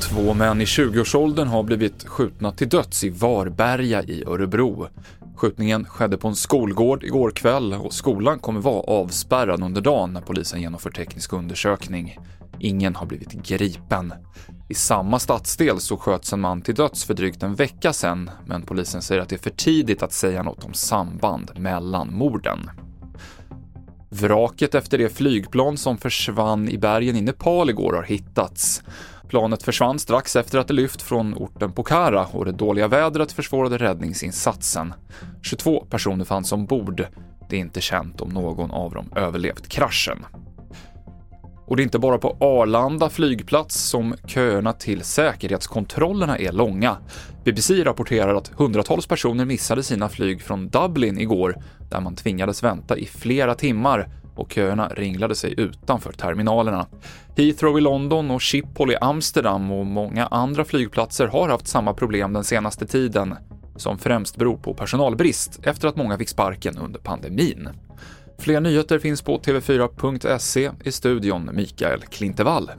Två män i 20-årsåldern har blivit skjutna till döds i Varberga i Örebro. Skjutningen skedde på en skolgård igår kväll och skolan kommer vara avspärrad under dagen när polisen genomför teknisk undersökning. Ingen har blivit gripen. I samma stadsdel så sköts en man till döds för drygt en vecka sedan, men polisen säger att det är för tidigt att säga något om samband mellan morden. Vraket efter det flygplan som försvann i bergen i Nepal igår har hittats. Planet försvann strax efter att det lyft från orten Pokhara och det dåliga vädret försvårade räddningsinsatsen. 22 personer fanns ombord. Det är inte känt om någon av dem överlevt kraschen. Och det är inte bara på Arlanda flygplats som köerna till säkerhetskontrollerna är långa. BBC rapporterar att hundratals personer missade sina flyg från Dublin igår, där man tvingades vänta i flera timmar och köerna ringlade sig utanför terminalerna. Heathrow i London och Schiphol i Amsterdam och många andra flygplatser har haft samma problem den senaste tiden, som främst beror på personalbrist efter att många fick sparken under pandemin. Fler nyheter finns på tv4.se i studion Mikael Klintevall.